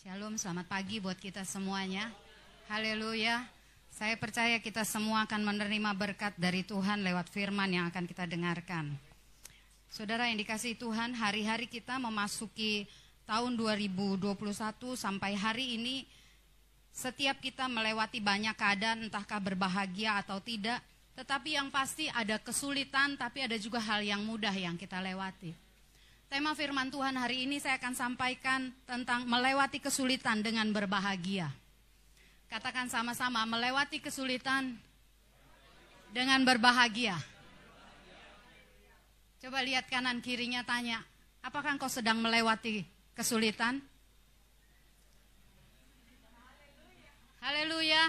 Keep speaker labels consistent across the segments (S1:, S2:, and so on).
S1: Shalom, selamat pagi buat kita semuanya. Haleluya. Saya percaya kita semua akan menerima berkat dari Tuhan lewat firman yang akan kita dengarkan. Saudara yang dikasih Tuhan, hari-hari kita memasuki tahun 2021 sampai hari ini setiap kita melewati banyak keadaan entahkah berbahagia atau tidak, tetapi yang pasti ada kesulitan tapi ada juga hal yang mudah yang kita lewati. Tema firman Tuhan hari ini saya akan sampaikan tentang melewati kesulitan dengan berbahagia. Katakan sama-sama, melewati kesulitan dengan berbahagia. Coba lihat kanan kirinya tanya, apakah engkau sedang melewati kesulitan? Haleluya.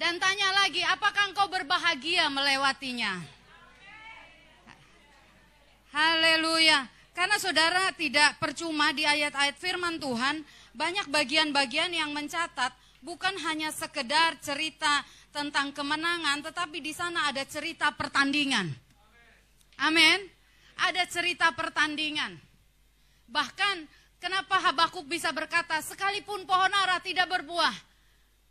S1: Dan tanya lagi, apakah engkau berbahagia melewatinya? Haleluya. Karena saudara tidak percuma di ayat-ayat firman Tuhan, banyak bagian-bagian yang mencatat bukan hanya sekedar cerita tentang kemenangan, tetapi di sana ada cerita pertandingan. Amin. Ada cerita pertandingan. Bahkan kenapa Habakuk bisa berkata, sekalipun pohon ara tidak berbuah,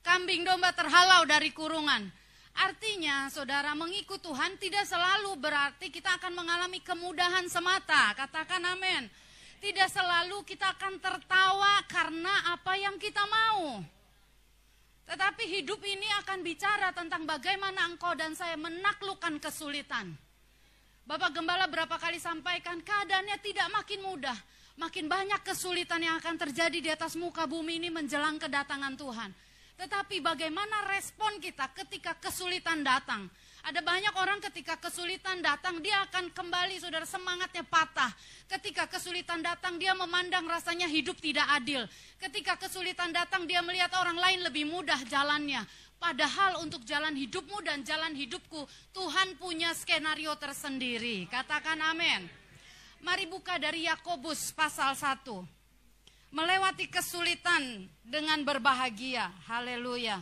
S1: kambing domba terhalau dari kurungan, Artinya, saudara, mengikut Tuhan tidak selalu berarti kita akan mengalami kemudahan semata. Katakan amin. Tidak selalu kita akan tertawa karena apa yang kita mau. Tetapi hidup ini akan bicara tentang bagaimana engkau dan saya menaklukkan kesulitan. Bapak Gembala berapa kali sampaikan keadaannya tidak makin mudah. Makin banyak kesulitan yang akan terjadi di atas muka bumi ini menjelang kedatangan Tuhan. Tetapi bagaimana respon kita ketika kesulitan datang? Ada banyak orang ketika kesulitan datang, dia akan kembali saudara semangatnya patah. Ketika kesulitan datang, dia memandang rasanya hidup tidak adil. Ketika kesulitan datang, dia melihat orang lain lebih mudah jalannya. Padahal untuk jalan hidupmu dan jalan hidupku, Tuhan punya skenario tersendiri. Katakan amin. Mari buka dari Yakobus pasal 1 melewati kesulitan dengan berbahagia. Haleluya.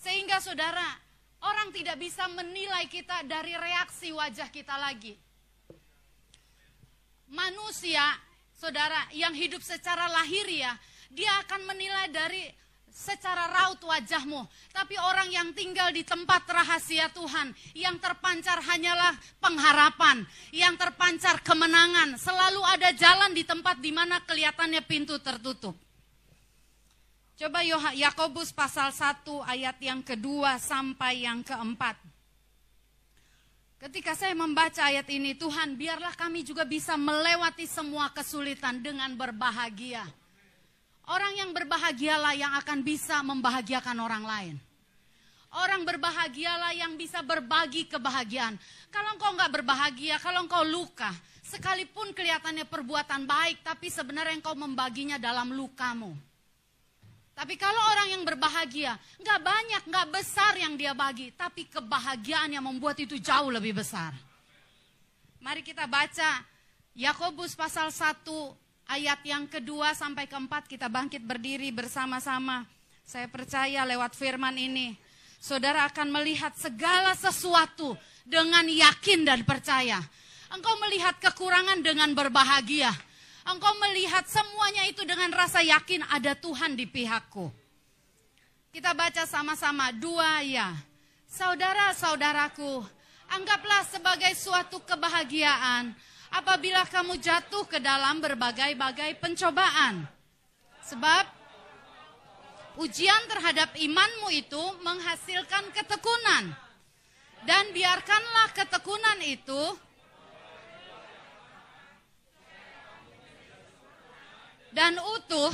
S1: Sehingga saudara, orang tidak bisa menilai kita dari reaksi wajah kita lagi. Manusia, saudara, yang hidup secara lahiriah, dia akan menilai dari secara raut wajahmu. Tapi orang yang tinggal di tempat rahasia Tuhan, yang terpancar hanyalah pengharapan, yang terpancar kemenangan. Selalu ada jalan di tempat di mana kelihatannya pintu tertutup. Coba Yakobus pasal 1 ayat yang kedua sampai yang keempat. Ketika saya membaca ayat ini, Tuhan biarlah kami juga bisa melewati semua kesulitan dengan berbahagia. Orang yang berbahagialah yang akan bisa membahagiakan orang lain. Orang berbahagialah yang bisa berbagi kebahagiaan. Kalau engkau nggak berbahagia, kalau engkau luka, sekalipun kelihatannya perbuatan baik, tapi sebenarnya engkau membaginya dalam lukamu. Tapi kalau orang yang berbahagia, nggak banyak, nggak besar yang dia bagi, tapi kebahagiaan yang membuat itu jauh lebih besar. Mari kita baca Yakobus pasal 1 ayat yang kedua sampai keempat kita bangkit berdiri bersama-sama. Saya percaya lewat firman ini, saudara akan melihat segala sesuatu dengan yakin dan percaya. Engkau melihat kekurangan dengan berbahagia. Engkau melihat semuanya itu dengan rasa yakin ada Tuhan di pihakku. Kita baca sama-sama dua ya. Saudara-saudaraku, anggaplah sebagai suatu kebahagiaan apabila kamu jatuh ke dalam berbagai-bagai pencobaan. Sebab ujian terhadap imanmu itu menghasilkan ketekunan. Dan biarkanlah ketekunan itu dan utuh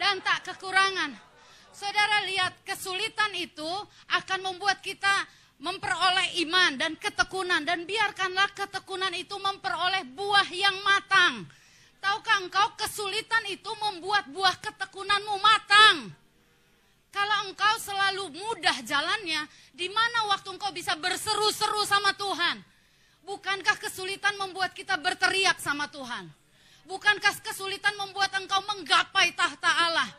S1: dan tak kekurangan. Saudara lihat kesulitan itu akan membuat kita memperoleh iman dan ketekunan dan biarkanlah ketekunan itu memperoleh buah yang matang. Tahukah engkau kesulitan itu membuat buah ketekunanmu matang? Kalau engkau selalu mudah jalannya, di mana waktu engkau bisa berseru-seru sama Tuhan? Bukankah kesulitan membuat kita berteriak sama Tuhan? Bukankah kesulitan membuat engkau menggapai tahta Allah?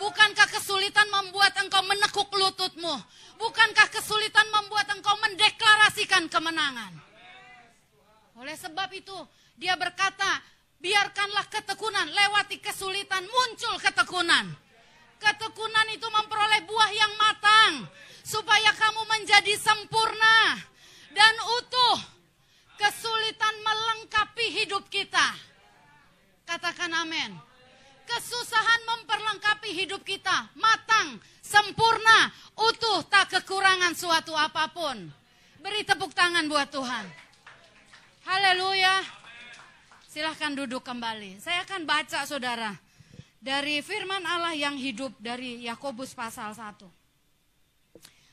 S1: Bukankah kesulitan membuat engkau menekuk lututmu? Bukankah kesulitan membuat engkau mendeklarasikan kemenangan? Oleh sebab itu, dia berkata, biarkanlah ketekunan lewati kesulitan muncul ketekunan. Ketekunan itu memperoleh buah yang matang. Supaya kamu menjadi sempurna dan utuh. Kesulitan melengkapi hidup kita. Katakan amin. Kesusahan memperlengkapi hidup kita. Matang, sempurna, utuh, tak kekurangan suatu apa pun. Beri tepuk tangan buat Tuhan. Haleluya. Silahkan duduk kembali. Saya akan baca saudara. Dari firman Allah yang hidup dari Yakobus pasal 1.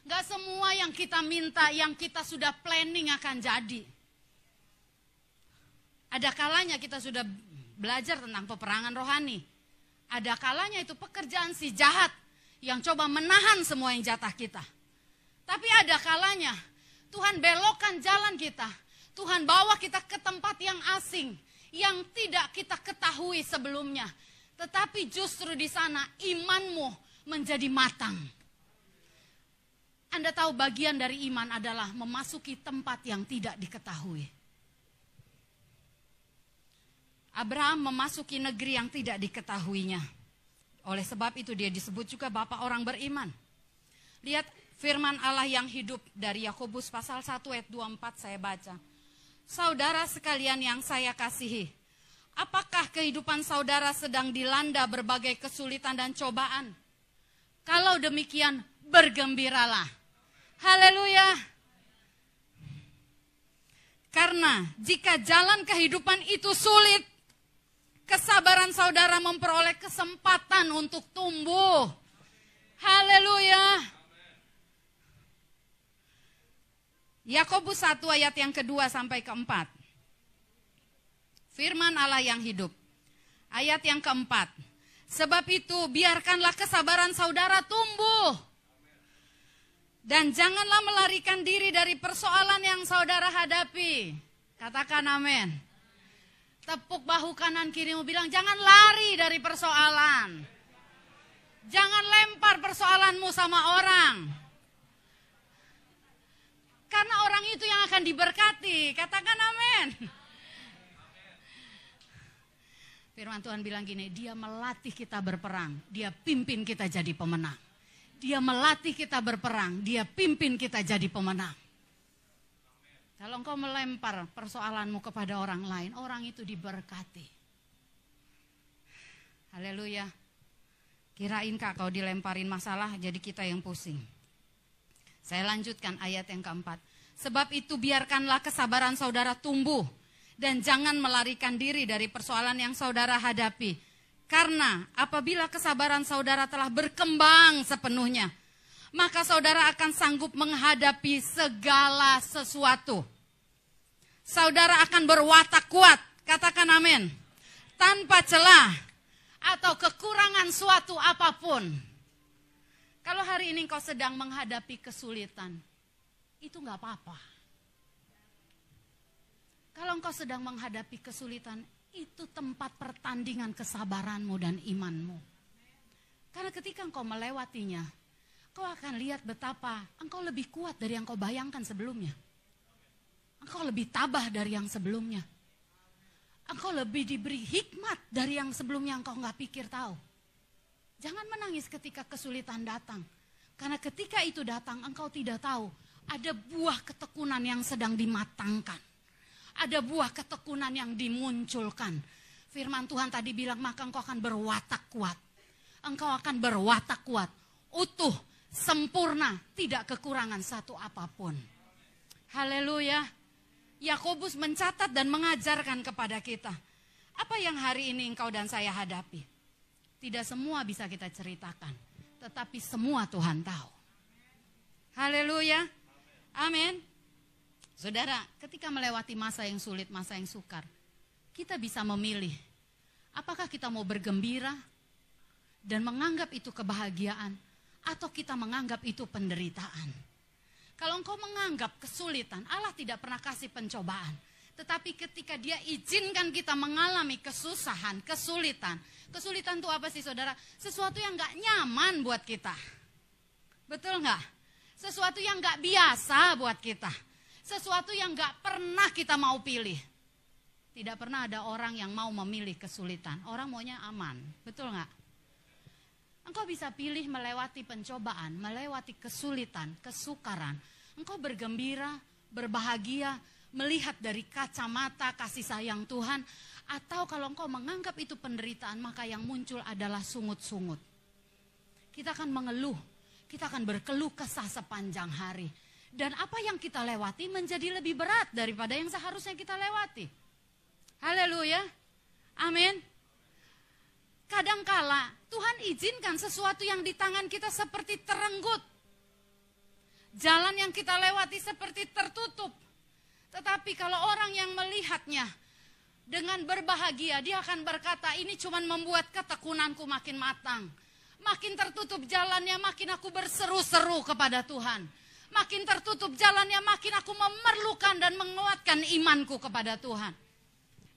S1: Gak semua yang kita minta, yang kita sudah planning akan jadi. Ada kalanya kita sudah belajar tentang peperangan rohani. Ada kalanya itu pekerjaan si jahat yang coba menahan semua yang jatah kita. Tapi ada kalanya Tuhan belokkan jalan kita. Tuhan bawa kita ke tempat yang asing, yang tidak kita ketahui sebelumnya. Tetapi justru di sana imanmu menjadi matang. Anda tahu bagian dari iman adalah memasuki tempat yang tidak diketahui. Abraham memasuki negeri yang tidak diketahuinya. Oleh sebab itu dia disebut juga bapak orang beriman. Lihat firman Allah yang hidup dari Yakobus pasal 1 ayat 24 saya baca. Saudara sekalian yang saya kasihi, apakah kehidupan saudara sedang dilanda berbagai kesulitan dan cobaan? Kalau demikian, bergembiralah. Haleluya. Karena jika jalan kehidupan itu sulit, kesabaran saudara memperoleh kesempatan untuk tumbuh. Haleluya. Yakobus 1 ayat yang kedua sampai keempat. Firman Allah yang hidup. Ayat yang keempat. Sebab itu biarkanlah kesabaran saudara tumbuh. Dan janganlah melarikan diri dari persoalan yang saudara hadapi. Katakan amin. Tepuk bahu kanan kirimu bilang jangan lari dari persoalan. Jangan lempar persoalanmu sama orang karena orang itu yang akan diberkati. Katakan amin. Firman Tuhan bilang gini, dia melatih kita berperang, dia pimpin kita jadi pemenang. Dia melatih kita berperang, dia pimpin kita jadi pemenang. Kalau engkau melempar persoalanmu kepada orang lain, orang itu diberkati. Haleluya. Kirain kak kau dilemparin masalah jadi kita yang pusing. Saya lanjutkan ayat yang keempat. Sebab itu biarkanlah kesabaran saudara tumbuh dan jangan melarikan diri dari persoalan yang saudara hadapi. Karena apabila kesabaran saudara telah berkembang sepenuhnya, maka saudara akan sanggup menghadapi segala sesuatu. Saudara akan berwatak kuat, katakan amin. Tanpa celah atau kekurangan suatu apa pun. Kalau hari ini kau sedang menghadapi kesulitan, itu nggak apa-apa. Kalau engkau sedang menghadapi kesulitan, itu tempat pertandingan kesabaranmu dan imanmu. Karena ketika engkau melewatinya, kau akan lihat betapa engkau lebih kuat dari yang kau bayangkan sebelumnya. Engkau lebih tabah dari yang sebelumnya. Engkau lebih diberi hikmat dari yang sebelumnya engkau nggak pikir tahu. Jangan menangis ketika kesulitan datang. Karena ketika itu datang engkau tidak tahu ada buah ketekunan yang sedang dimatangkan. Ada buah ketekunan yang dimunculkan. Firman Tuhan tadi bilang maka engkau akan berwatak kuat. Engkau akan berwatak kuat. Utuh, sempurna, tidak kekurangan satu apa pun. Haleluya. Yakobus mencatat dan mengajarkan kepada kita. Apa yang hari ini engkau dan saya hadapi? Tidak semua bisa kita ceritakan, tetapi semua Tuhan tahu. Haleluya. Amin. Saudara, ketika melewati masa yang sulit, masa yang sukar, kita bisa memilih apakah kita mau bergembira dan menganggap itu kebahagiaan atau kita menganggap itu penderitaan. Kalau engkau menganggap kesulitan, Allah tidak pernah kasih pencobaan. Tetapi ketika dia izinkan kita mengalami kesusahan, kesulitan. Kesulitan itu apa sih saudara? Sesuatu yang gak nyaman buat kita. Betul nggak? Sesuatu yang gak biasa buat kita. Sesuatu yang gak pernah kita mau pilih. Tidak pernah ada orang yang mau memilih kesulitan. Orang maunya aman. Betul nggak? Engkau bisa pilih melewati pencobaan, melewati kesulitan, kesukaran. Engkau bergembira, berbahagia, melihat dari kacamata kasih sayang Tuhan. Atau kalau engkau menganggap itu penderitaan, maka yang muncul adalah sungut-sungut. Kita akan mengeluh, kita akan berkeluh kesah sepanjang hari. Dan apa yang kita lewati menjadi lebih berat daripada yang seharusnya kita lewati. Haleluya. Amin. Kadangkala Tuhan izinkan sesuatu yang di tangan kita seperti terenggut. Jalan yang kita lewati seperti tertutup. Tetapi kalau orang yang melihatnya dengan berbahagia, dia akan berkata, ini cuma membuat ketekunanku makin matang. Makin tertutup jalannya, makin aku berseru-seru kepada Tuhan. Makin tertutup jalannya, makin aku memerlukan dan menguatkan imanku kepada Tuhan.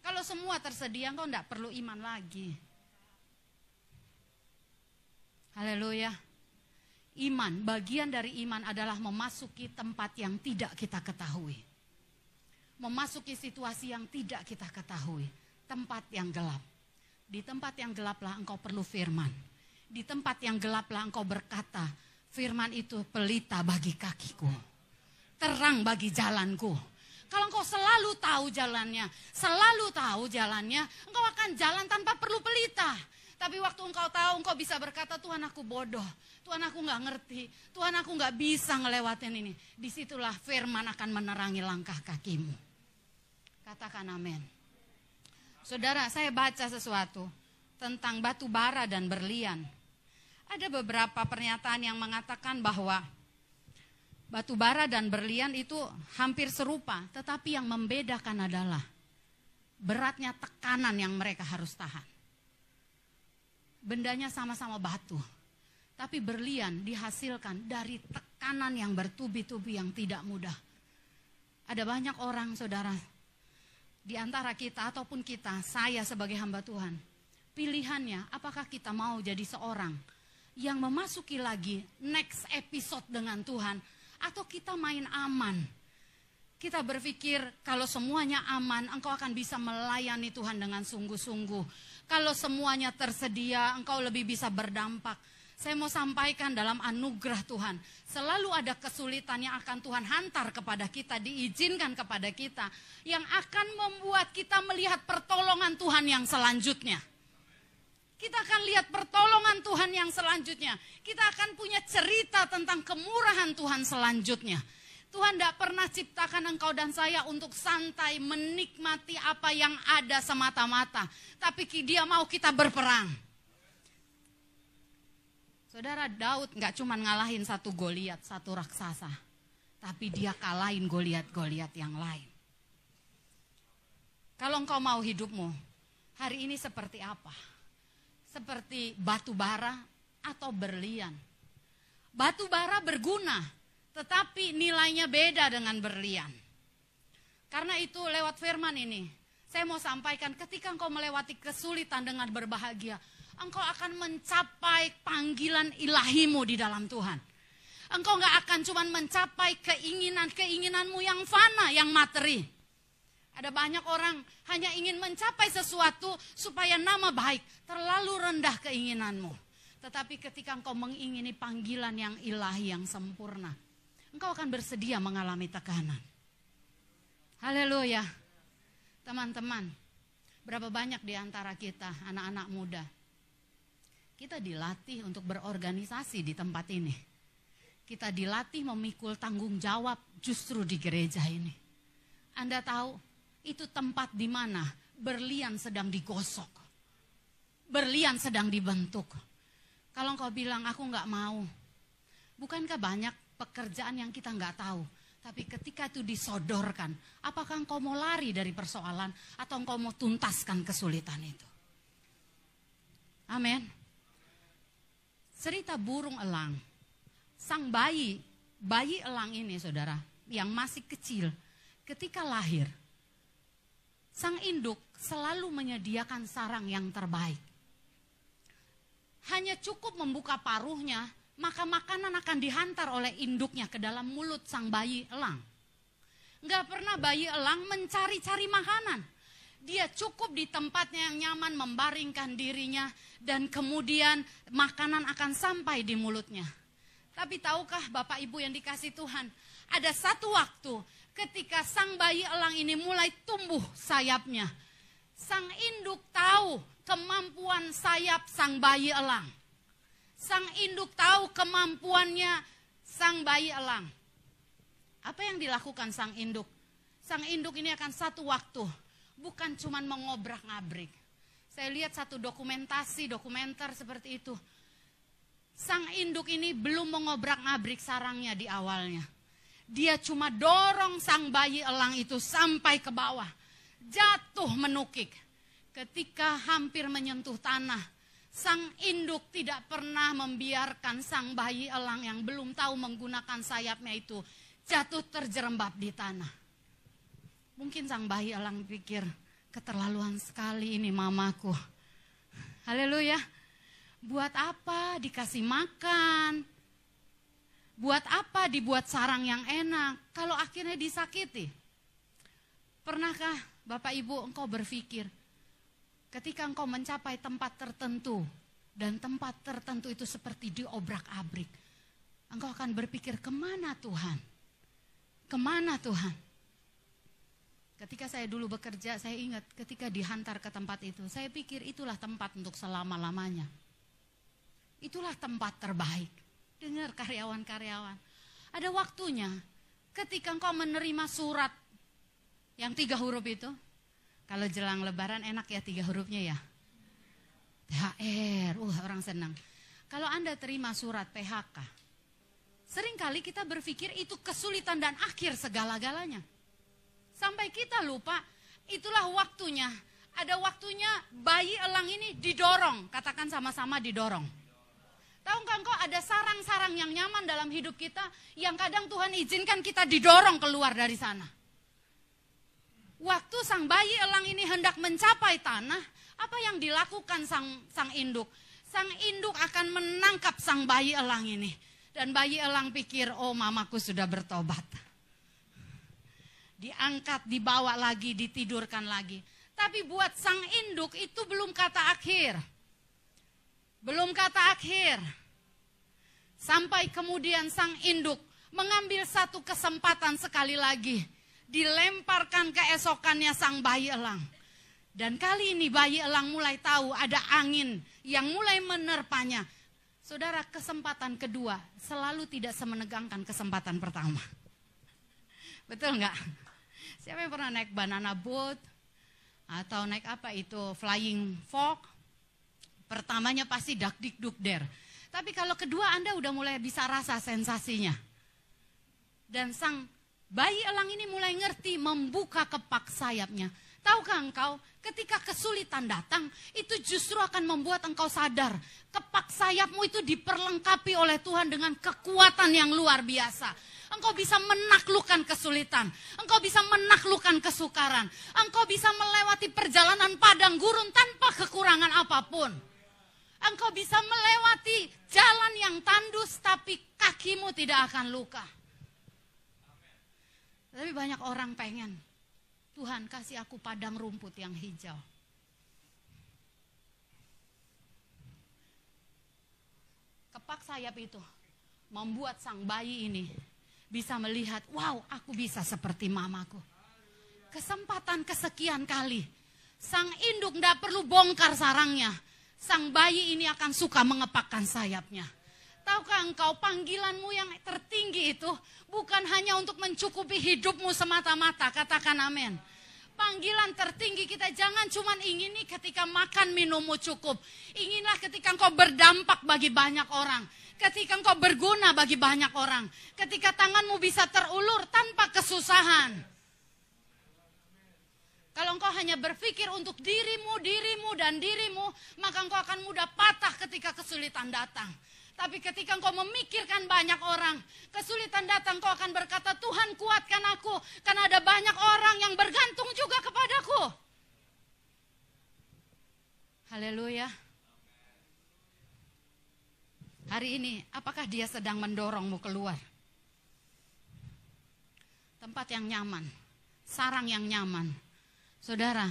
S1: Kalau semua tersedia, engkau tidak perlu iman lagi. Haleluya. Iman, bagian dari iman adalah memasuki tempat yang tidak kita ketahui. Memasuki situasi yang tidak kita ketahui. Tempat yang gelap. Di tempat yang gelaplah engkau perlu firman. Di tempat yang gelaplah engkau berkata, firman itu pelita bagi kakiku. Terang bagi jalanku. Kalau engkau selalu tahu jalannya, selalu tahu jalannya, engkau akan jalan tanpa perlu pelita. Tapi waktu engkau tahu, engkau bisa berkata, Tuhan aku bodoh. Tuhan aku nggak ngerti. Tuhan aku nggak bisa ngelewatin ini. Di situlah firman akan menerangi langkah kakimu. Katakan amin. Saudara, saya baca sesuatu tentang batu bara dan berlian. Ada beberapa pernyataan yang mengatakan bahwa batu bara dan berlian itu hampir serupa, tetapi yang membedakan adalah beratnya tekanan yang mereka harus tahan bendanya sama-sama batu. Tapi berlian dihasilkan dari tekanan yang bertubi-tubi yang tidak mudah. Ada banyak orang saudara, di antara kita ataupun kita, saya sebagai hamba Tuhan. Pilihannya apakah kita mau jadi seorang yang memasuki lagi next episode dengan Tuhan. Atau kita main aman. Kita berpikir kalau semuanya aman, engkau akan bisa melayani Tuhan dengan sungguh-sungguh kalau semuanya tersedia, engkau lebih bisa berdampak. Saya mau sampaikan dalam anugerah Tuhan, selalu ada kesulitan yang akan Tuhan hantar kepada kita, diizinkan kepada kita, yang akan membuat kita melihat pertolongan Tuhan yang selanjutnya. Kita akan lihat pertolongan Tuhan yang selanjutnya. Kita akan punya cerita tentang kemurahan Tuhan selanjutnya. Tuhan tidak pernah ciptakan engkau dan saya untuk santai menikmati apa yang ada semata-mata. Tapi dia mau kita berperang. Saudara Daud nggak cuma ngalahin satu Goliat, satu raksasa. Tapi dia kalahin Goliat-Goliat yang lain. Kalau engkau mau hidupmu, hari ini seperti apa? Seperti batu bara atau berlian. Batu bara berguna, tetapi nilainya beda dengan berlian. Karena itu lewat firman ini, saya mau sampaikan ketika engkau melewati kesulitan dengan berbahagia, engkau akan mencapai panggilan ilahimu di dalam Tuhan. Engkau nggak akan cuma mencapai keinginan-keinginanmu yang fana, yang materi. Ada banyak orang hanya ingin mencapai sesuatu supaya nama baik, terlalu rendah keinginanmu. Tetapi ketika engkau mengingini panggilan yang ilahi, yang sempurna, engkau akan bersedia mengalami tekanan. Haleluya. Teman-teman, berapa banyak di antara kita, anak-anak muda, kita dilatih untuk berorganisasi di tempat ini. Kita dilatih memikul tanggung jawab justru di gereja ini. Anda tahu, itu tempat di mana berlian sedang digosok. Berlian sedang dibentuk. Kalau engkau bilang, aku nggak mau. Bukankah banyak pekerjaan yang kita nggak tahu. Tapi ketika itu disodorkan, apakah engkau mau lari dari persoalan atau engkau mau tuntaskan kesulitan itu? Amin. Cerita burung elang. Sang bayi, bayi elang ini saudara, yang masih kecil, ketika lahir, sang induk selalu menyediakan sarang yang terbaik. Hanya cukup membuka paruhnya, maka makanan akan dihantar oleh induknya ke dalam mulut sang bayi elang. Gak pernah bayi elang mencari-cari makanan. Dia cukup di tempatnya yang nyaman membaringkan dirinya dan kemudian makanan akan sampai di mulutnya. Tapi tahukah Bapak Ibu yang dikasih Tuhan, ada satu waktu ketika sang bayi elang ini mulai tumbuh sayapnya. Sang induk tahu kemampuan sayap sang bayi elang. Sang induk tahu kemampuannya sang bayi elang. Apa yang dilakukan sang induk? Sang induk ini akan satu waktu, bukan cuma mengobrak-ngabrik. Saya lihat satu dokumentasi, dokumenter seperti itu. Sang induk ini belum mengobrak-ngabrik sarangnya di awalnya. Dia cuma dorong sang bayi elang itu sampai ke bawah. Jatuh menukik. Ketika hampir menyentuh tanah, sang induk tidak pernah membiarkan sang bayi elang yang belum tahu menggunakan sayapnya itu jatuh terjerembab di tanah. Mungkin sang bayi elang pikir, keterlaluan sekali ini mamaku. Haleluya. Buat apa dikasih makan? Buat apa dibuat sarang yang enak kalau akhirnya disakiti? Pernahkah Bapak Ibu engkau berpikir ketika engkau mencapai tempat tertentu dan tempat tertentu itu seperti diobrak-abrik, engkau akan berpikir ke mana Tuhan? Ke mana Tuhan? Ketika saya dulu bekerja, saya ingat ketika dihantar ke tempat itu, saya pikir itulah tempat untuk selama-lamanya. Itulah tempat terbaik. Dengar karyawan-karyawan. Ada waktunya ketika engkau menerima surat yang tiga huruf itu. Kalau jelang lebaran enak ya tiga hurufnya ya. THR, uh orang senang. Kalau Anda terima surat PHK, Seringkali kita berpikir itu kesulitan dan akhir segala-galanya. Sampai kita lupa, itulah waktunya. Ada waktunya bayi elang ini didorong, katakan sama-sama didorong. Tahu nggak engkau ada sarang-sarang yang nyaman dalam hidup kita yang kadang Tuhan izinkan kita didorong keluar dari sana. Waktu sang bayi elang ini hendak mencapai tanah, apa yang dilakukan sang sang induk? Sang induk akan menangkap sang bayi elang ini dan bayi elang pikir, oh mamaku sudah bertobat. Diangkat, dibawa lagi, ditidurkan lagi. Tapi buat sang induk itu belum kata akhir. Belum kata akhir. Sampai kemudian sang induk mengambil satu kesempatan sekali lagi. Dilemparkan keesokannya sang bayi elang. Dan kali ini bayi elang mulai tahu ada angin yang mulai menerpanya Saudara, kesempatan kedua selalu tidak semenegangkan kesempatan pertama. Betul nggak? Siapa yang pernah naik banana boat? Atau naik apa itu, flying fox? Pertamanya pasti dak dik duk der. Tapi kalau kedua Anda udah mulai bisa rasa sensasinya. Dan sang bayi elang ini mulai ngerti membuka kepak sayapnya. Tahukah engkau, ketika kesulitan datang, itu justru akan membuat engkau sadar. Kepak sayapmu itu diperlengkapi oleh Tuhan dengan kekuatan yang luar biasa. Engkau bisa menaklukkan kesulitan. Engkau bisa menaklukkan kesukaran. Engkau bisa melewati perjalanan padang gurun tanpa kekurangan apa pun. Engkau bisa melewati jalan yang tandus tapi kakimu tidak akan luka. Tapi banyak orang pengen Tuhan kasih aku padang rumput yang hijau. Kepak sayap itu membuat sang bayi ini bisa melihat, wow aku bisa seperti mamaku. Kesempatan kesekian kali, sang induk tidak perlu bongkar sarangnya. Sang bayi ini akan suka mengepakkan sayapnya. Tahukah engkau panggilanmu yang tertinggi itu bukan hanya untuk mencukupi hidupmu semata-mata, katakan amin panggilan tertinggi kita jangan cuma ingini ketika makan minummu cukup. Inginlah ketika engkau berdampak bagi banyak orang. Ketika engkau berguna bagi banyak orang. Ketika tanganmu bisa terulur tanpa kesusahan. Kalau engkau hanya berpikir untuk dirimu, dirimu, dan dirimu, maka engkau akan mudah patah ketika kesulitan datang. Tapi ketika engkau memikirkan banyak orang, kesulitan datang, engkau akan berkata, Tuhan kuatkan aku. Karena ada banyak orang yang bergantung juga kepadaku. Haleluya. Hari ini, apakah dia sedang mendorongmu keluar? Tempat yang nyaman, sarang yang nyaman. Saudara,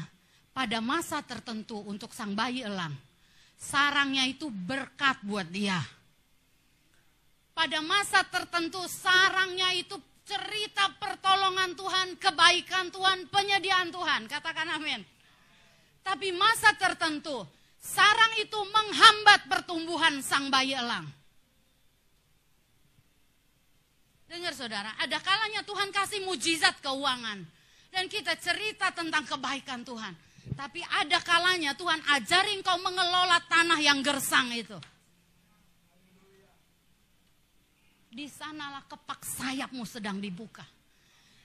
S1: pada masa tertentu untuk sang bayi elang. Sarangnya itu berkat buat dia. Pada masa tertentu sarangnya itu cerita pertolongan Tuhan, kebaikan Tuhan, penyediaan Tuhan. Katakan amin. Tapi masa tertentu sarang itu menghambat pertumbuhan sang bayi elang. Dengar saudara, ada kalanya Tuhan kasih mujizat keuangan. Dan kita cerita tentang kebaikan Tuhan. Tapi ada kalanya Tuhan ajarin kau mengelola tanah yang gersang itu. Di sanalah kepak sayapmu sedang dibuka.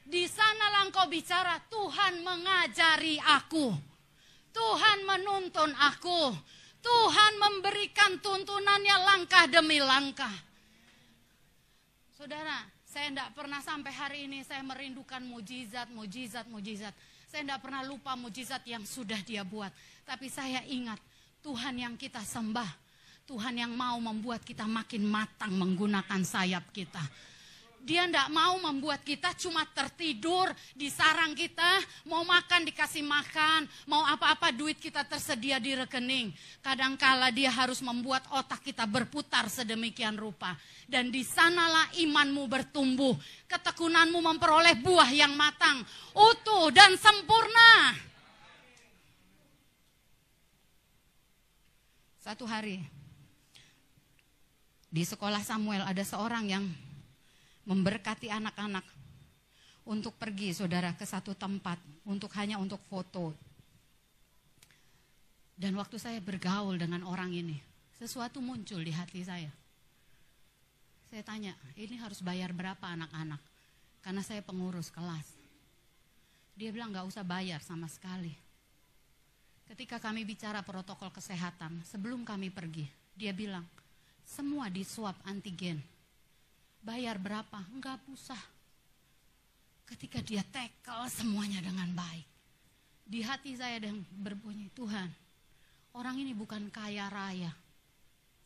S1: Di sanalah engkau bicara, Tuhan mengajari aku. Tuhan menuntun aku. Tuhan memberikan tuntunannya langkah demi langkah. Saudara, saya tidak pernah sampai hari ini saya merindukan mujizat, mujizat, mujizat. Saya tidak pernah lupa mujizat yang sudah dia buat. Tapi saya ingat Tuhan yang kita sembah. Tuhan yang mau membuat kita makin matang menggunakan sayap kita. Dia tidak mau membuat kita cuma tertidur di sarang kita, mau makan dikasih makan, mau apa-apa duit kita tersedia di rekening. Kadangkala dia harus membuat otak kita berputar sedemikian rupa. Dan di sanalah imanmu bertumbuh, ketekunanmu memperoleh buah yang matang, utuh dan sempurna. Satu hari di sekolah Samuel ada seorang yang memberkati anak-anak untuk pergi saudara ke satu tempat untuk hanya untuk foto. Dan waktu saya bergaul dengan orang ini, sesuatu muncul di hati saya. Saya tanya, ini harus bayar berapa anak-anak? Karena saya pengurus kelas. Dia bilang nggak usah bayar sama sekali. Ketika kami bicara protokol kesehatan, sebelum kami pergi, dia bilang, semua di swab antigen Bayar berapa? Enggak usah. Ketika dia tackle semuanya dengan baik. Di hati saya dan berbunyi, Tuhan, orang ini bukan kaya raya.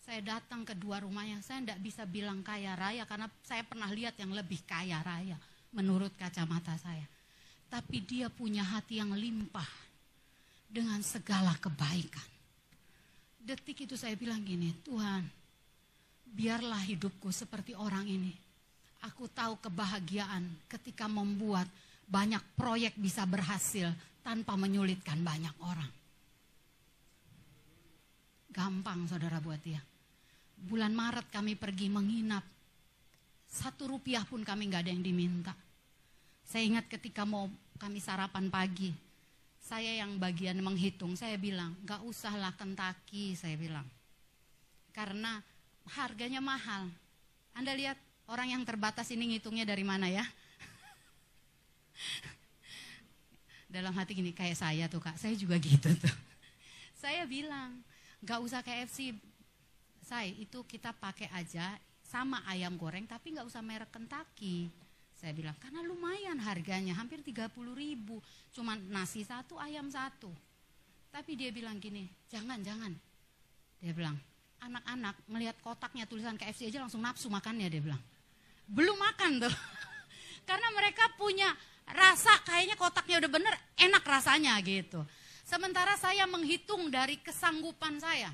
S1: Saya datang ke dua rumahnya, saya tidak bisa bilang kaya raya karena saya pernah lihat yang lebih kaya raya menurut kacamata saya. Tapi dia punya hati yang limpah dengan segala kebaikan. Detik itu saya bilang gini, Tuhan, biarlah hidupku seperti orang ini. Aku tahu kebahagiaan ketika membuat banyak proyek bisa berhasil tanpa menyulitkan banyak orang. Gampang saudara buat dia. Bulan Maret kami pergi menginap. Satu rupiah pun kami nggak ada yang diminta. Saya ingat ketika mau kami sarapan pagi. Saya yang bagian menghitung, saya bilang, gak usahlah Kentucky, saya bilang. Karena harganya mahal. Anda lihat orang yang terbatas ini ngitungnya dari mana ya? Dalam hati gini, kayak saya tuh kak, saya juga gitu tuh. Saya bilang, gak usah KFC, saya itu kita pakai aja sama ayam goreng tapi gak usah merek Kentucky. Saya bilang, karena lumayan harganya, hampir 30 ribu. Cuman nasi satu, ayam satu. Tapi dia bilang gini, jangan, jangan. Dia bilang, anak-anak melihat kotaknya tulisan KFC aja langsung nafsu makannya dia bilang. Belum makan tuh. Karena mereka punya rasa kayaknya kotaknya udah bener, enak rasanya gitu. Sementara saya menghitung dari kesanggupan saya.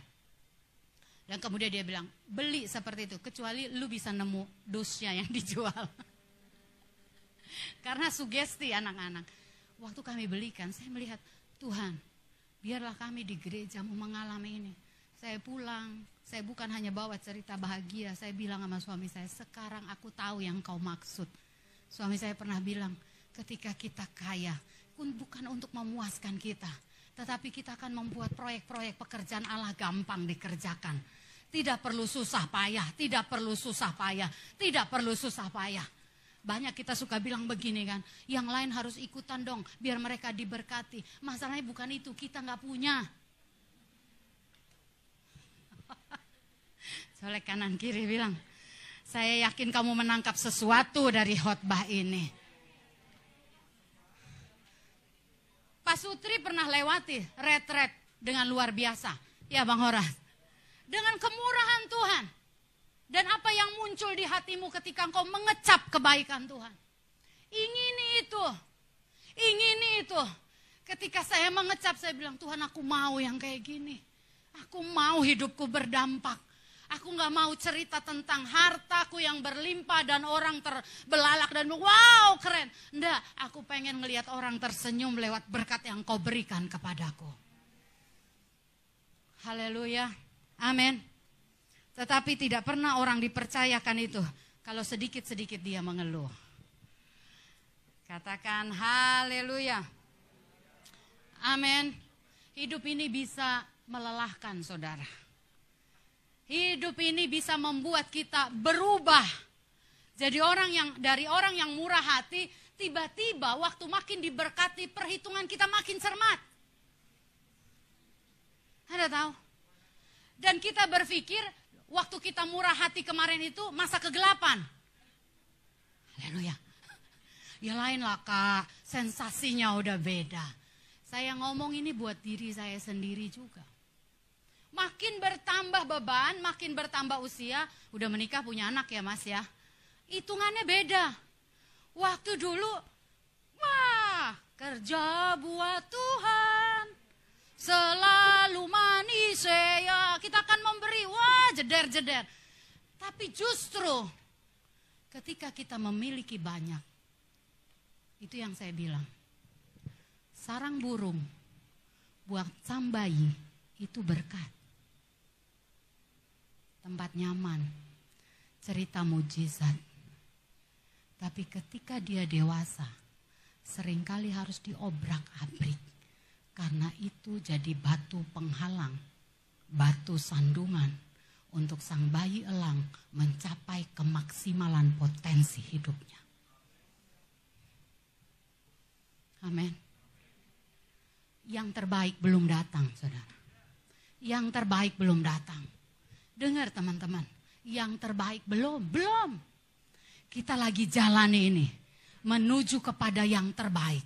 S1: Dan kemudian dia bilang, beli seperti itu, kecuali lu bisa nemu dosnya yang dijual. Karena sugesti anak-anak. Waktu kami belikan, saya melihat, Tuhan, biarlah kami di gereja mau mengalami ini. Saya pulang, saya bukan hanya bawa cerita bahagia, saya bilang sama suami saya, sekarang aku tahu yang kau maksud. Suami saya pernah bilang, ketika kita kaya, bukan untuk memuaskan kita, tetapi kita akan membuat proyek-proyek pekerjaan Allah gampang dikerjakan. Tidak perlu susah payah, tidak perlu susah payah, tidak perlu susah payah. Banyak kita suka bilang begini kan, yang lain harus ikutan dong, biar mereka diberkati. Masalahnya bukan itu, kita nggak punya. Oleh kanan kiri bilang, saya yakin kamu menangkap sesuatu dari khotbah ini. Pak Sutri pernah lewati retret dengan luar biasa. Ya Bang Horas. Dengan kemurahan Tuhan. Dan apa yang muncul di hatimu ketika engkau mengecap kebaikan Tuhan. Ingin itu. Ingin itu. Ketika saya mengecap, saya bilang, Tuhan aku mau yang kayak gini. Aku mau hidupku berdampak. Aku nggak mau cerita tentang hartaku yang berlimpah dan orang terbelalak dan wow keren. Enggak, aku pengen ngelihat orang tersenyum lewat berkat yang kau berikan kepadaku. Haleluya. Amin. Tetapi tidak pernah orang dipercayakan itu kalau sedikit-sedikit dia mengeluh. Katakan haleluya. Amin. Hidup ini bisa melelahkan saudara. Hidup ini bisa membuat kita berubah. Jadi orang yang dari orang yang murah hati, tiba-tiba waktu makin diberkati perhitungan kita makin cermat. Anda tahu? Dan kita berpikir waktu kita murah hati kemarin itu masa kegelapan. Haleluya. Ya lain lah kak, sensasinya udah beda. Saya ngomong ini buat diri saya sendiri juga. Makin bertambah beban, makin bertambah usia, udah menikah punya anak ya mas ya. Hitungannya beda. Waktu dulu, wah kerja buat Tuhan. Selalu manis ya, kita akan memberi, wah jeder-jeder. Tapi justru ketika kita memiliki banyak, itu yang saya bilang. Sarang burung buat sang bayi itu berkat tempat nyaman, cerita mujizat. Tapi ketika dia dewasa, sering kali harus diobrak-abrik. Karena itu jadi batu penghalang, batu sandungan untuk sang bayi elang mencapai kemaksimalan potensi hidupnya. Amin. Yang terbaik belum datang, saudara. Yang terbaik belum datang. Dengar teman-teman, yang terbaik belum, belum. Kita lagi jalani ini menuju kepada yang terbaik,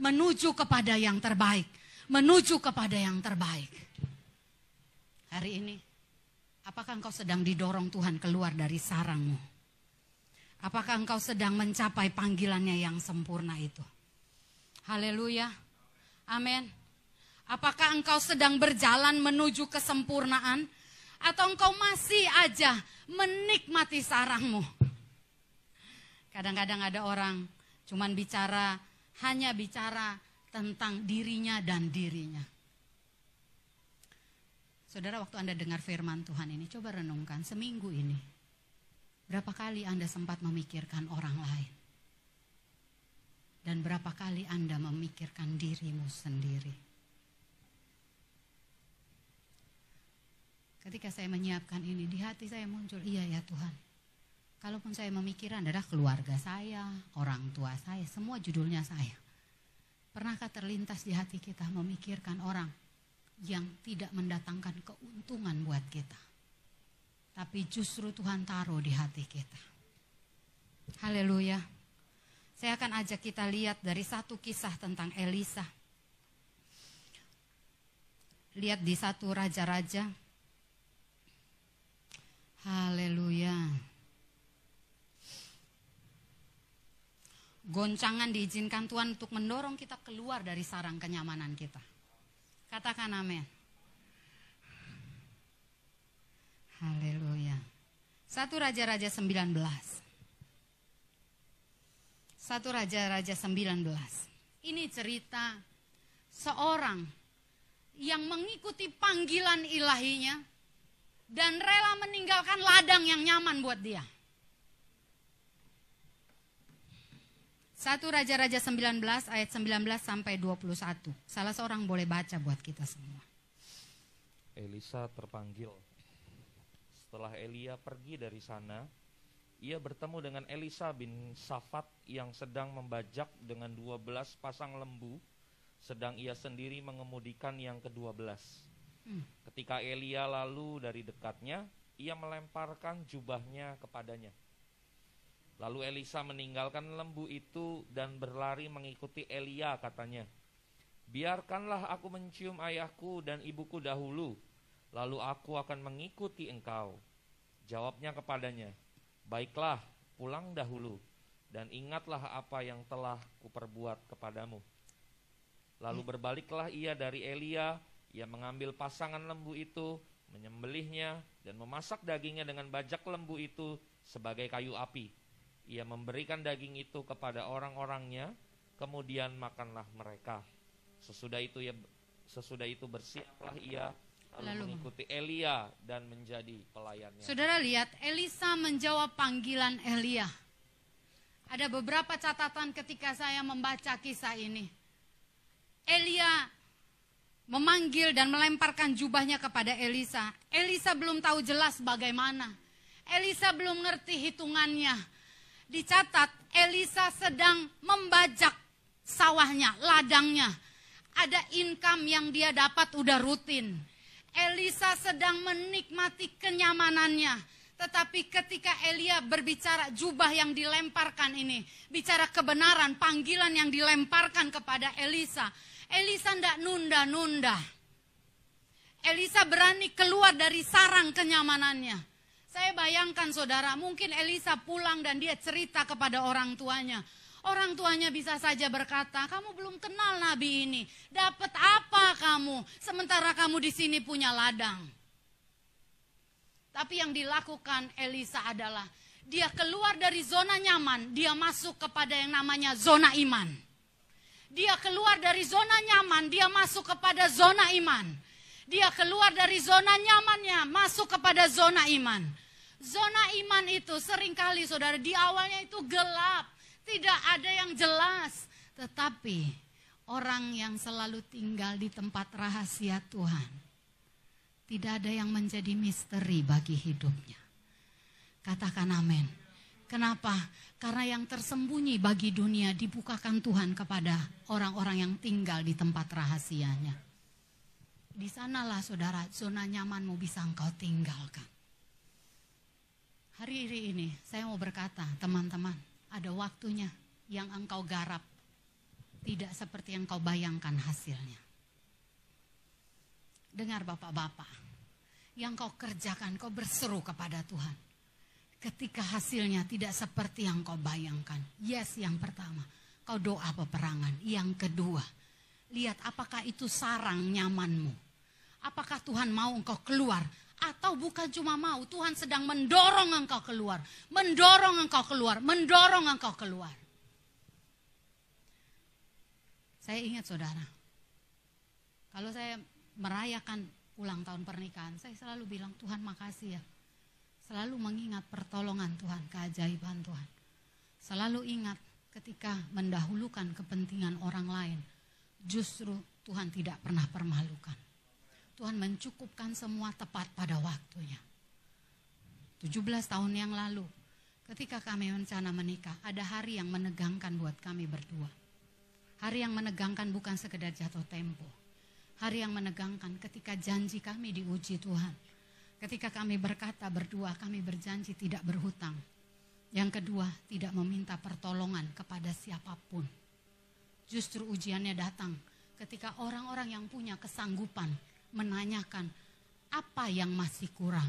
S1: menuju kepada yang terbaik, menuju kepada yang terbaik. Hari ini, apakah engkau sedang didorong Tuhan keluar dari sarangmu? Apakah engkau sedang mencapai panggilannya yang sempurna itu? Haleluya. Amin. Apakah engkau sedang berjalan menuju kesempurnaan? Atau engkau masih aja menikmati sarangmu? Kadang-kadang ada orang cuman bicara, hanya bicara tentang dirinya dan dirinya. Saudara, waktu Anda dengar firman Tuhan ini, coba renungkan seminggu ini. Berapa kali Anda sempat memikirkan orang lain? Dan berapa kali Anda memikirkan dirimu sendiri? Ketika saya menyiapkan ini, di hati saya muncul, iya ya Tuhan. Kalaupun saya memikirkan adalah keluarga saya, orang tua saya, semua judulnya saya. Pernahkah terlintas di hati kita memikirkan orang yang tidak mendatangkan keuntungan buat kita? Tapi justru Tuhan taruh di hati kita. Haleluya. Saya akan ajak kita lihat dari satu kisah tentang Elisa. Lihat di satu raja-raja Haleluya. Goncangan diizinkan Tuhan untuk mendorong kita keluar dari sarang kenyamanan kita. Katakan amin. Haleluya. Satu Raja-Raja 19. Satu Raja-Raja 19. Ini cerita seorang yang mengikuti panggilan ilahinya dan rela meninggalkan ladang yang nyaman buat dia. Satu Raja-Raja 19 ayat 19 sampai 21. Salah seorang boleh baca buat kita semua.
S2: Elisa terpanggil. Setelah Elia pergi dari sana, ia bertemu dengan Elisa bin Safat yang sedang membajak dengan 12 pasang lembu, sedang ia sendiri mengemudikan yang ke-12. Ketika Elia lalu dari dekatnya, ia melemparkan jubahnya kepadanya. Lalu Elisa meninggalkan lembu itu dan berlari mengikuti Elia katanya. Biarkanlah aku mencium ayahku dan ibuku dahulu, lalu aku akan mengikuti engkau. Jawabnya kepadanya, Baiklah, pulang dahulu, dan ingatlah apa yang telah kuperbuat kepadamu. Lalu berbaliklah ia dari Elia, ia mengambil pasangan lembu itu, menyembelihnya, dan memasak dagingnya dengan bajak lembu itu sebagai kayu api. Ia memberikan daging itu kepada orang-orangnya, kemudian makanlah mereka. Sesudah itu ia sesudah itu bersiaplah ia lalu,
S1: Lalu.
S2: mengikuti Elia dan menjadi pelayannya.
S1: Saudara lihat, Elisa menjawab panggilan Elia. Ada beberapa catatan ketika saya membaca kisah ini. Elia memanggil dan melemparkan jubahnya kepada Elisa. Elisa belum tahu jelas bagaimana. Elisa belum ngerti hitungannya. Dicatat, Elisa sedang membajak sawahnya, ladangnya. Ada income yang dia dapat udah rutin. Elisa sedang menikmati kenyamanannya. Tetapi ketika Elia berbicara jubah yang dilemparkan ini, bicara kebenaran, panggilan yang dilemparkan kepada Elisa, Elisa tidak nunda-nunda. Elisa berani keluar dari sarang kenyamanannya. Saya bayangkan saudara, mungkin Elisa pulang dan dia cerita kepada orang tuanya. Orang tuanya bisa saja berkata, kamu belum kenal nabi ini. Dapat apa kamu? Sementara kamu di sini punya ladang. Tapi yang dilakukan Elisa adalah dia keluar dari zona nyaman, dia masuk kepada yang namanya zona iman. Dia keluar dari zona nyaman, dia masuk kepada zona iman. Dia keluar dari zona nyamannya, masuk kepada zona iman. Zona iman itu sering kali saudara di awalnya itu gelap, tidak ada yang jelas. Tetapi orang yang selalu tinggal di tempat rahasia Tuhan, tidak ada yang menjadi misteri bagi hidupnya. Katakan amin. Kenapa? Karena yang tersembunyi bagi dunia dibukakan Tuhan kepada orang-orang yang tinggal di tempat rahasianya. Di sanalah saudara, zona nyamanmu bisa engkau tinggalkan. Hari ini saya mau berkata, teman-teman, ada waktunya yang engkau garap tidak seperti yang kau bayangkan hasilnya. Dengar bapak-bapak, yang kau kerjakan, kau berseru kepada Tuhan. Ketika hasilnya tidak seperti yang kau bayangkan. Yes, yang pertama, kau doa peperangan. Yang kedua, lihat apakah itu sarang nyamanmu. Apakah Tuhan mau engkau keluar atau bukan cuma mau, Tuhan sedang mendorong engkau keluar, mendorong engkau keluar, mendorong engkau keluar. Saya ingat saudara, kalau saya merayakan ulang tahun pernikahan, saya selalu bilang Tuhan makasih ya. Selalu mengingat pertolongan Tuhan, keajaiban Tuhan. Selalu ingat ketika mendahulukan kepentingan orang lain, justru Tuhan tidak pernah permalukan. Tuhan mencukupkan semua tepat pada waktunya. 17 tahun yang lalu, ketika kami rencana menikah, ada hari yang menegangkan buat kami berdua. Hari yang menegangkan bukan sekedar jatuh tempo. Hari yang menegangkan ketika janji kami diuji Tuhan. Ketika kami berkata berdua, kami berjanji tidak berhutang. Yang kedua, tidak meminta pertolongan kepada siapa pun. Justru ujiannya datang ketika orang-orang yang punya kesanggupan menanyakan apa yang masih kurang.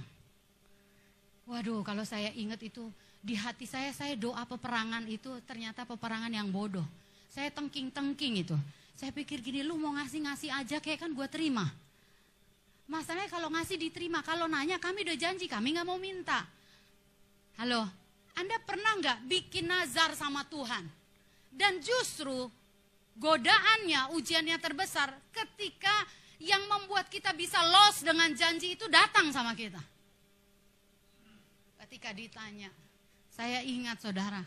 S1: Waduh, kalau saya ingat itu di hati saya, saya doa peperangan itu ternyata peperangan yang bodoh. Saya tengking-tengking itu. Saya pikir gini, lu mau ngasih-ngasih aja kayak kan gue terima. Masalahnya kalau ngasih diterima, kalau nanya kami udah janji, kami nggak mau minta. Halo, Anda pernah nggak bikin nazar sama Tuhan? Dan justru godaannya, ujiannya terbesar ketika yang membuat kita bisa loss dengan janji itu datang sama kita. Ketika ditanya, saya ingat saudara,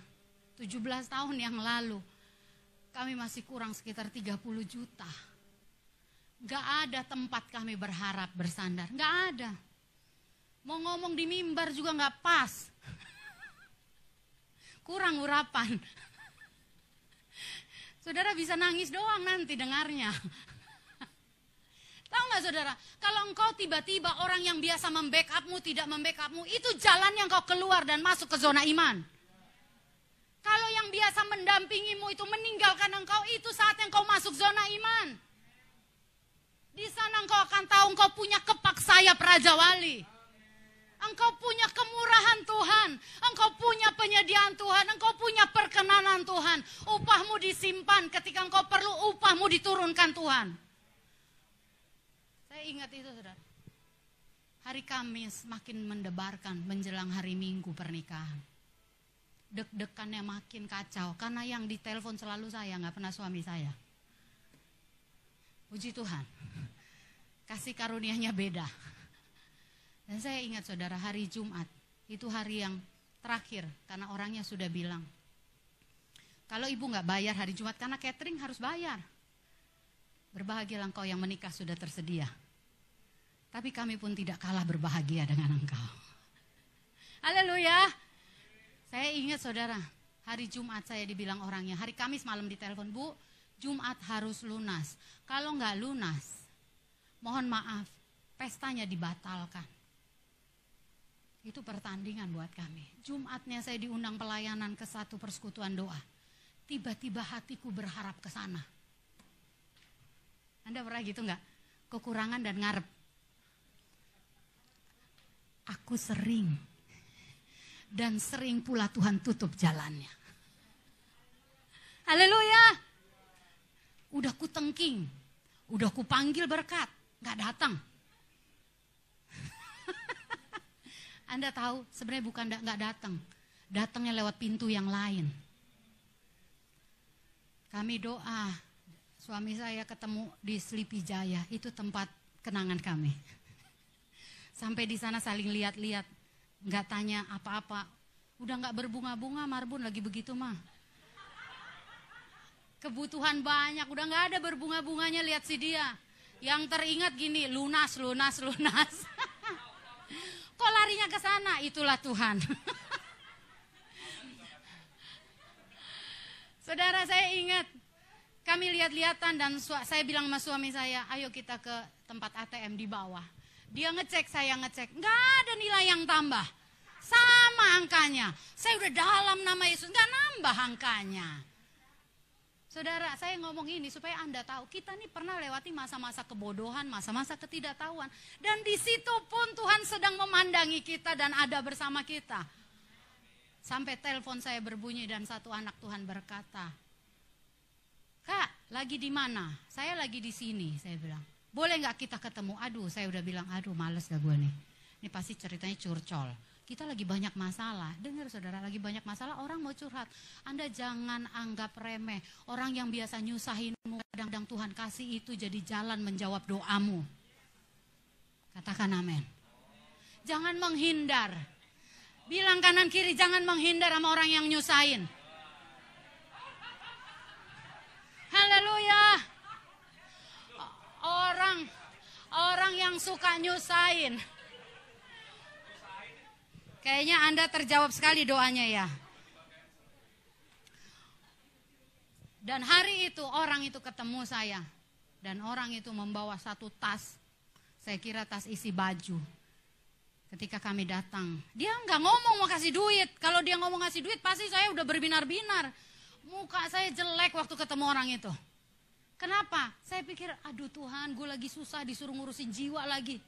S1: 17 tahun yang lalu, kami masih kurang sekitar 30 juta. Gak ada tempat kami berharap bersandar, gak ada. Mau ngomong di mimbar juga gak pas. Kurang urapan. Saudara bisa nangis doang nanti dengarnya. Tahu nggak saudara, kalau engkau tiba-tiba orang yang biasa membackupmu tidak membackupmu, itu jalan yang kau keluar dan masuk ke zona iman. Kalau yang biasa mendampingimu itu meninggalkan engkau, itu saat yang kau masuk zona iman. Akan tahu engkau punya kepak sayap Raja Wali. Engkau punya kemurahan Tuhan, engkau punya penyediaan Tuhan, engkau punya perkenanan Tuhan. Upahmu disimpan ketika engkau perlu upahmu diturunkan Tuhan. Saya ingat itu saudara. Hari Kamis makin mendebarkan menjelang hari Minggu pernikahan. Deg-degannya makin kacau karena yang ditelepon selalu saya, nggak pernah suami saya. Puji Tuhan. Kasih karunianya beda. Dan saya ingat saudara hari Jumat, itu hari yang terakhir karena orangnya sudah bilang. Kalau ibu nggak bayar hari Jumat karena catering harus bayar. Berbahagialah engkau yang menikah sudah tersedia. Tapi kami pun tidak kalah berbahagia dengan engkau. Haleluya. Saya ingat saudara, hari Jumat saya dibilang orangnya, hari Kamis malam ditelepon, Bu, Jumat harus lunas. Kalau nggak lunas, mohon maaf, pestanya dibatalkan. Itu pertandingan buat kami. Jumatnya saya diundang pelayanan ke satu persekutuan doa. Tiba-tiba hatiku berharap ke sana. Anda pernah gitu nggak? Kekurangan dan ngarep. Aku sering dan sering pula Tuhan tutup jalannya. Haleluya. Udah ku tengking, udah ku panggil berkat, nggak datang. Anda tahu sebenarnya bukan nggak datang, datangnya lewat pintu yang lain. Kami doa, suami saya ketemu di Sleepy Jaya, itu tempat kenangan kami. Sampai di sana saling lihat-lihat, nggak tanya apa-apa. Udah nggak berbunga-bunga, Marbun lagi begitu mah. Kebutuhan banyak, udah nggak ada berbunga-bunganya lihat si dia. Yang teringat gini, lunas, lunas, lunas. Kok larinya ke sana? Itulah Tuhan. Saudara saya ingat, kami lihat-lihatan dan saya bilang sama suami saya, ayo kita ke tempat ATM di bawah. Dia ngecek, saya ngecek, nggak ada nilai yang tambah. Sama angkanya. Saya udah dalam nama Yesus, nggak nambah angkanya. Saudara, saya ngomong ini supaya Anda tahu, kita ini pernah lewati masa-masa kebodohan, masa-masa ketidaktahuan. Dan di situ pun Tuhan sedang memandangi kita dan ada bersama kita. Sampai telepon saya berbunyi dan satu anak Tuhan berkata, Kak, lagi di mana? Saya lagi di sini, saya bilang. Boleh nggak kita ketemu? Aduh, saya udah bilang, aduh males gak gue nih. Ini pasti ceritanya curcol kita lagi banyak masalah. Dengar saudara, lagi banyak masalah orang mau curhat. Anda jangan anggap remeh. Orang yang biasa nyusahinmu, kadang-kadang Tuhan kasih itu jadi jalan menjawab doamu. Katakan amin. Jangan menghindar. Bilang kanan kiri, jangan menghindar sama orang yang nyusahin. Haleluya. Orang orang yang suka nyusahin Kayaknya Anda terjawab sekali doanya ya. Dan hari itu orang itu ketemu saya. Dan orang itu membawa satu tas. Saya kira tas isi baju. Ketika kami datang. Dia nggak ngomong mau kasih duit. Kalau dia ngomong kasih duit pasti saya udah berbinar-binar. Muka saya jelek waktu ketemu orang itu. Kenapa? Saya pikir, aduh Tuhan, gue lagi susah disuruh ngurusin jiwa lagi.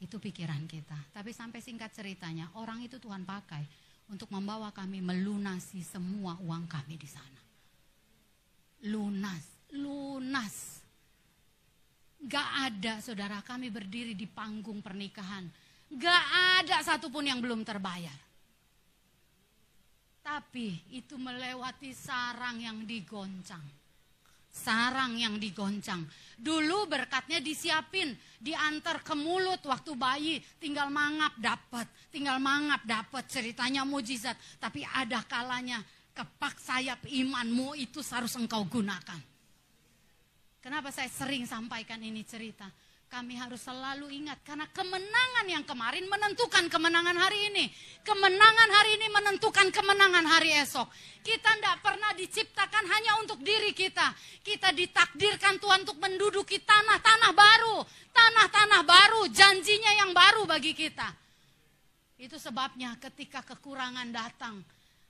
S1: Itu pikiran kita. Tapi sampai singkat ceritanya, orang itu Tuhan pakai untuk membawa kami melunasi semua uang kami di sana. Lunas, lunas. Gak ada saudara kami berdiri di panggung pernikahan. Gak ada satupun yang belum terbayar. Tapi itu melewati sarang yang digoncang sarang yang digoncang. Dulu berkatnya disiapin, diantar ke mulut waktu bayi, tinggal mangap dapat, tinggal mangap dapat ceritanya mujizat. Tapi ada kalanya kepak sayap imanmu itu harus engkau gunakan. Kenapa saya sering sampaikan ini cerita? Kami harus selalu ingat karena kemenangan yang kemarin menentukan kemenangan hari ini. Kemenangan hari ini menentukan kemenangan hari esok. Kita tidak pernah diciptakan hanya untuk diri kita. Kita ditakdirkan Tuhan untuk menduduki tanah-tanah baru. Tanah-tanah baru, janjinya yang baru bagi kita. Itu sebabnya ketika kekurangan datang,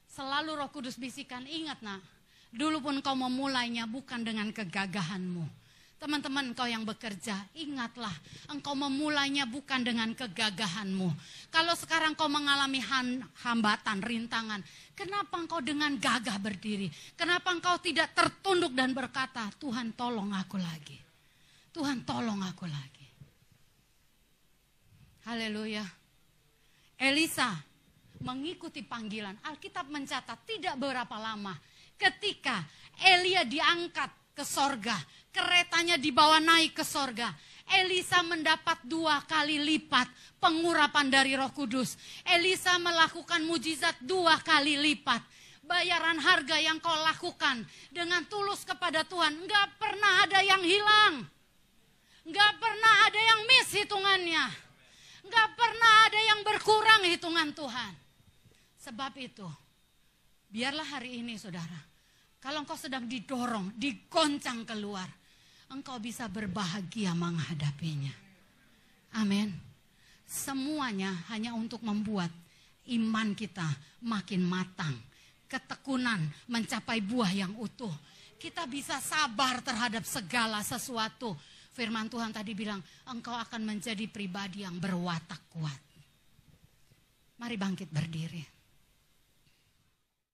S1: selalu roh kudus bisikan, ingat nak, dulu pun kau memulainya bukan dengan kegagahanmu Teman-teman engkau yang bekerja, ingatlah engkau memulainya bukan dengan kegagahanmu. Kalau sekarang kau mengalami hambatan, rintangan, kenapa engkau dengan gagah berdiri? Kenapa engkau tidak tertunduk dan berkata, Tuhan tolong aku lagi. Tuhan tolong aku lagi. Haleluya. Elisa mengikuti panggilan. Alkitab mencatat tidak berapa lama ketika Elia diangkat ke sorga keretanya dibawa naik ke sorga. Elisa mendapat dua kali lipat pengurapan dari roh kudus. Elisa melakukan mujizat dua kali lipat. Bayaran harga yang kau lakukan dengan tulus kepada Tuhan. Enggak pernah ada yang hilang. Enggak pernah ada yang miss hitungannya. Enggak pernah ada yang berkurang hitungan Tuhan. Sebab itu, biarlah hari ini saudara. Kalau engkau sedang didorong, digoncang keluar engkau bisa berbahagia menghadapinya. Amin. Semuanya hanya untuk membuat iman kita makin matang. Ketekunan mencapai buah yang utuh. Kita bisa sabar terhadap segala sesuatu. Firman Tuhan tadi bilang, engkau akan menjadi pribadi yang berwatak kuat. Mari bangkit berdiri.